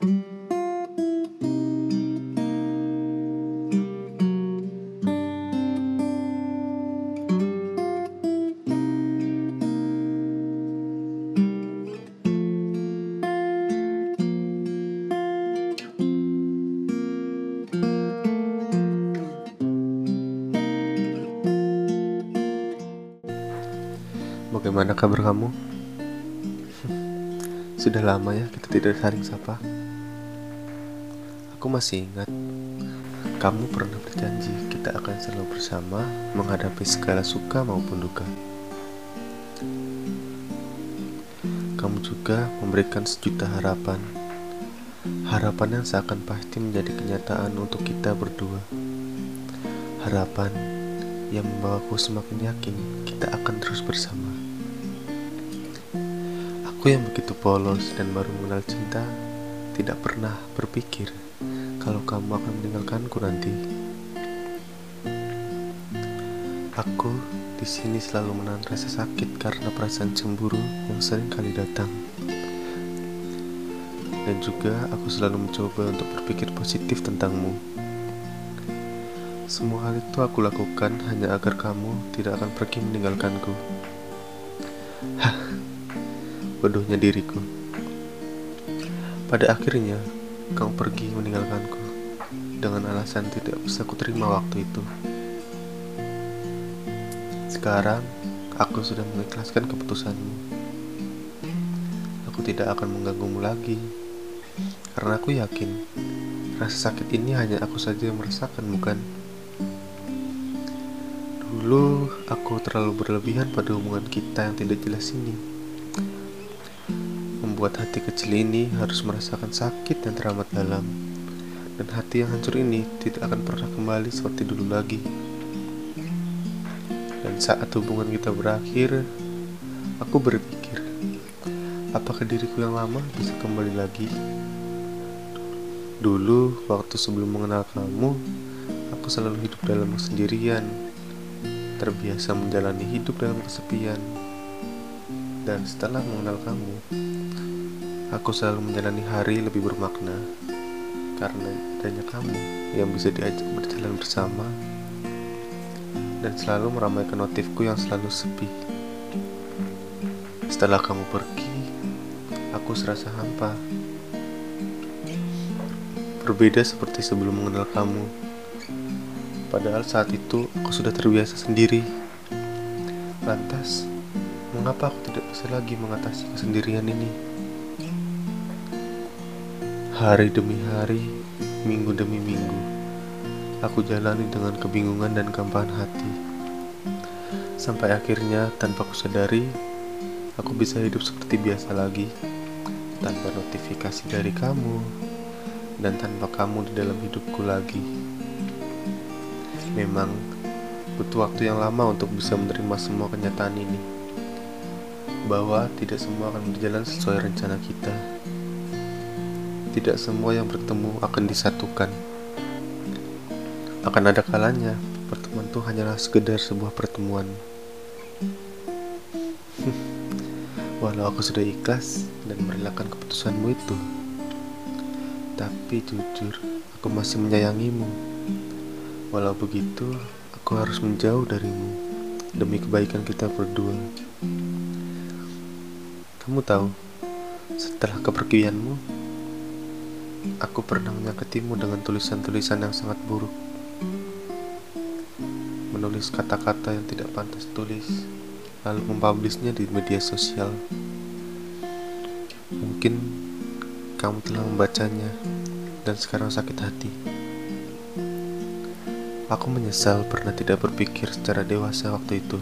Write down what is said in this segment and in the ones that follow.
Bagaimana kabar kamu? Sudah lama ya kita tidak saling sapa. Aku masih ingat kamu pernah berjanji kita akan selalu bersama menghadapi segala suka maupun duka. Kamu juga memberikan sejuta harapan. Harapan yang seakan pasti menjadi kenyataan untuk kita berdua. Harapan yang membawaku semakin yakin kita akan terus bersama. Aku yang begitu polos dan baru mengenal cinta tidak pernah berpikir kalau kamu akan meninggalkanku nanti. Aku di sini selalu menahan rasa sakit karena perasaan cemburu yang sering kali datang. Dan juga aku selalu mencoba untuk berpikir positif tentangmu. Semua hal itu aku lakukan hanya agar kamu tidak akan pergi meninggalkanku. Hah, bodohnya diriku. Pada akhirnya, kamu pergi meninggalkanku dengan alasan tidak bisa kuterima waktu itu. Sekarang, aku sudah mengikhlaskan keputusanmu. Aku tidak akan mengganggumu lagi, karena aku yakin rasa sakit ini hanya aku saja yang merasakan, bukan? Dulu, aku terlalu berlebihan pada hubungan kita yang tidak jelas ini membuat hati kecil ini harus merasakan sakit yang teramat dalam. Dan hati yang hancur ini tidak akan pernah kembali seperti dulu lagi. Dan saat hubungan kita berakhir aku berpikir apakah diriku yang lama bisa kembali lagi? Dulu waktu sebelum mengenal kamu aku selalu hidup dalam kesendirian terbiasa menjalani hidup dalam kesepian. Dan setelah mengenal kamu Aku selalu menjalani hari lebih bermakna karena adanya kamu yang bisa diajak berjalan bersama dan selalu meramaikan notifku yang selalu sepi. Setelah kamu pergi, aku serasa hampa. Berbeda seperti sebelum mengenal kamu. Padahal saat itu aku sudah terbiasa sendiri. Lantas, mengapa aku tidak bisa lagi mengatasi kesendirian ini? Hari demi hari, minggu demi minggu, aku jalani dengan kebingungan dan kempahan hati. Sampai akhirnya, tanpa kusadari, aku bisa hidup seperti biasa lagi, tanpa notifikasi dari kamu, dan tanpa kamu di dalam hidupku lagi. Memang butuh waktu yang lama untuk bisa menerima semua kenyataan ini, bahwa tidak semua akan berjalan sesuai rencana kita tidak semua yang bertemu akan disatukan. Akan ada kalanya pertemuan itu hanyalah sekedar sebuah pertemuan. Walau aku sudah ikhlas dan merelakan keputusanmu itu, tapi jujur aku masih menyayangimu. Walau begitu, aku harus menjauh darimu demi kebaikan kita berdua. Kamu tahu, setelah kepergianmu, Aku pernah menyakitimu dengan tulisan-tulisan yang sangat buruk. Menulis kata-kata yang tidak pantas tulis, lalu mempublishnya di media sosial. Mungkin kamu telah membacanya dan sekarang sakit hati. Aku menyesal pernah tidak berpikir secara dewasa waktu itu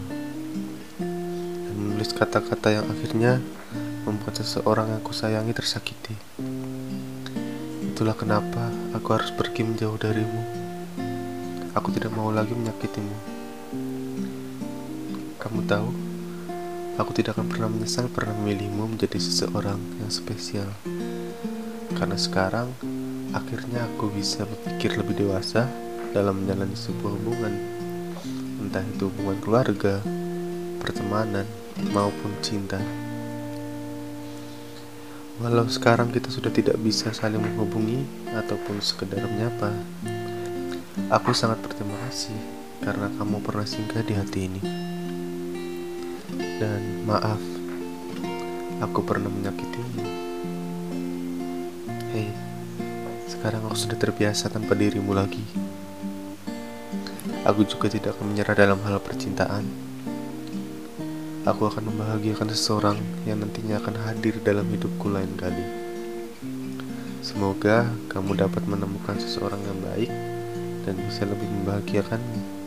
dan menulis kata-kata yang akhirnya membuat seseorang yang kusayangi tersakiti. Itulah kenapa aku harus pergi menjauh darimu. Aku tidak mau lagi menyakitimu. Kamu tahu, aku tidak akan pernah menyesal pernah memilihmu menjadi seseorang yang spesial. Karena sekarang, akhirnya aku bisa berpikir lebih dewasa dalam menjalani sebuah hubungan. Entah itu hubungan keluarga, pertemanan, maupun cinta. Walau sekarang kita sudah tidak bisa saling menghubungi ataupun sekedar menyapa, aku sangat berterima kasih karena kamu pernah singgah di hati ini. Dan maaf, aku pernah menyakitimu. Hei, sekarang aku sudah terbiasa tanpa dirimu lagi. Aku juga tidak akan menyerah dalam hal percintaan aku akan membahagiakan seseorang yang nantinya akan hadir dalam hidupku lain kali. Semoga kamu dapat menemukan seseorang yang baik dan bisa lebih membahagiakanmu.